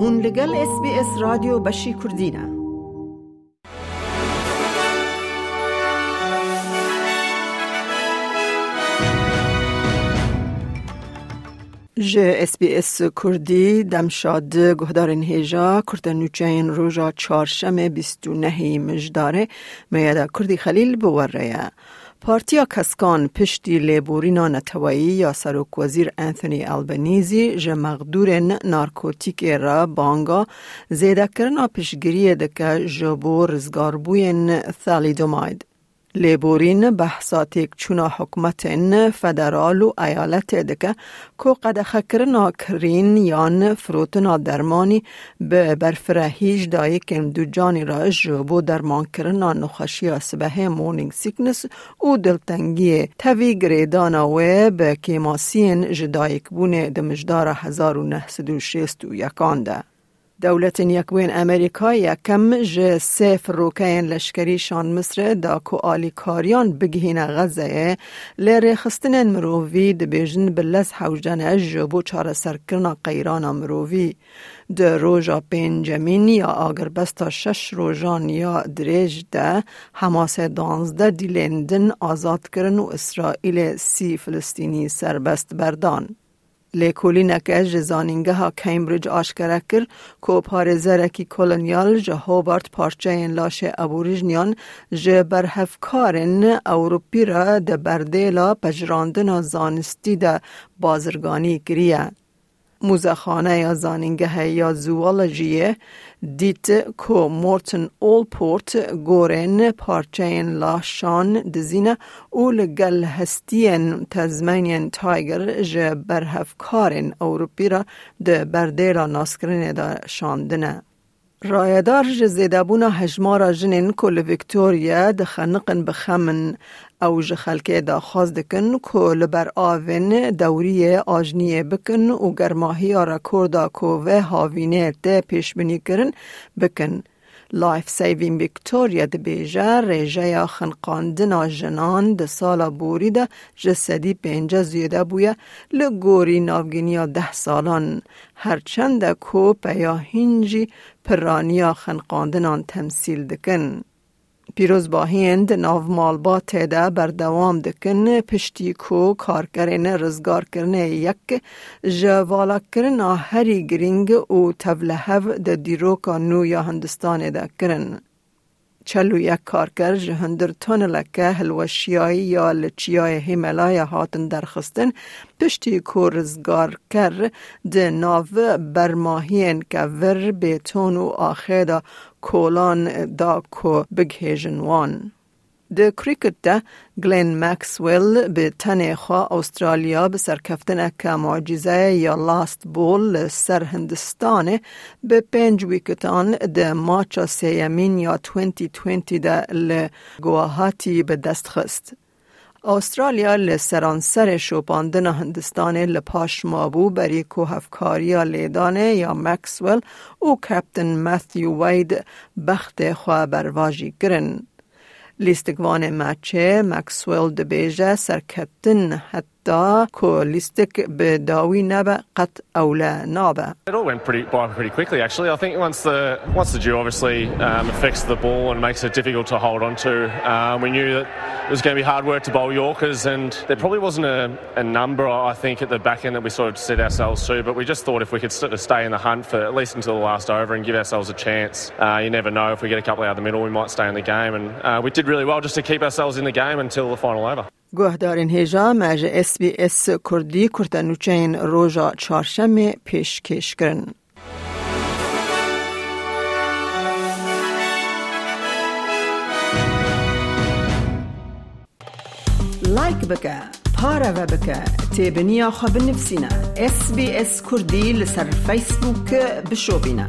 هون لگل اس بی اس رادیو بشی کردینه ج اس بی اس کردی دمشاد گهدارن هیجا کردن روژا چارشم بیستو نهی مجداره میادا کردی خلیل بوره پارتیا کسکان پشتی لیبورینا نتوایی یا سروک وزیر انتونی البنیزی جه مغدور نارکوتیک را بانگا زیده کرنا پشگیری دکه جبو رزگاربوین ثالیدوماید. لیبورین بحثاتیک چونا حکمت فدرال و ایالت دکه کو قد خکرنا کرین یان فروتنا درمانی به برفرهیج دایی کم دو جانی را جبو درمان کرنا نخشی سبه مورنینگ سیکنس و دلتنگی تاوی گریدانا و به کیماسین جدایک بونه دمجدار 1961 ده. دولت یکوین امریکا یکم ج سیف روکین لشکری شان مصر دا کو آلی کاریان بگهین غزه لیر خستن مرووی دبیجن بلز حوجن اجبو چار سرکرنا قیران مرووی د روژا پنجمین یا آگر شش روژان یا دریج ده حماس دانزده دیلندن آزاد کرن و اسرائیل سی فلسطینی سربست بردان. لیکولینک زانینگه ها کمبریج آشکره کر که پارزرکی کلونیال جه هوبارت پارچه این لاش ابوریجنیان جه برهفکارن اوروپی را ده بردیلا پجراندن زانستی ده بازرگانی گریه. موزخانه یا زانینگه یا زوالجیه دیت کو مورتن اولپورت گورن پارچین لاشان دزینه او لگل هستین تزمینین تایگر جه برهفکارن اوروپی را ده بردیرا ناسکرین دا شاندنه. رایدار جزیده بونا هجمارا جنین کل ویکتوریا ده خنقن بخمن او خلکه دا خواست دکن که لبر آوین دوری آجنیه بکن و گرماهی را کردا که و هاوینه ده پیش بینی کرن بکن. لایف سیوین ویکتوریا ده بیجه ریجه یا خنقاندن جنان ده سالا بوری ده جسدی پینجه زیده بویه لگوری ناوگینیا ده سالان هرچند کو پیا هنجی پرانیا خنقاندنان تمثیل دکن. پیروز با هند ناو مالبا تیده بردوام دکن پشتی کو کارکرین رزگار کرنه یک جوالا کرن هری گرینگ و تولهو ده دیروکا نو یا هندستان ده کرن. چلو یک کارگر جهندر تون لکه هلوشیایی یا لچیای هیملای هاتن درخستن پشتی کورزگار کر ده ناو برماهین که ور بیتون و آخیدا کولان دا کو بگهیجن وان. د کریکت ده گلین مکسویل به تنه خواه استرالیا به سرکفتن که معجزه یا لاست بول سر هندستانه به پنج ویکتان ده ماچا سیمین یا 2020 ده لگواهاتی به دست خست. استرالیا لسرانسر شوپاندن هندستان لپاش مابو بری کوهفکاریا لیدانه یا مکسول او کپتن مثیو وید بخت خواه برواجی گرن. لیستگوان مچه مکسویل دبیجه سرکتن حتی دا کو لیستک به داوی نبه قط اولا نابه It all went pretty by pretty quickly actually. I think once the once the dew obviously um, affects the ball and makes it difficult to hold on to, um, we knew that it was going to be hard work to bowl Yorkers and there probably wasn't a, a number I think at the back end that we sort of set ourselves to, but we just thought if we could sort of stay in the hunt for at least until the last over and give ourselves a chance. Uh, you never know if we get a couple out of the middle we might stay in the game and uh, we did really well just to keep ourselves in the game until the final over. گوهدارین هیجا مج اس بی اس کردی کرتنوچین روژا چارشم پیش کش کرن. لایک بکه پارا و بکه تیبنیا خواب نفسینا اس بی اس کردی لسر فیسبوک بشو بینه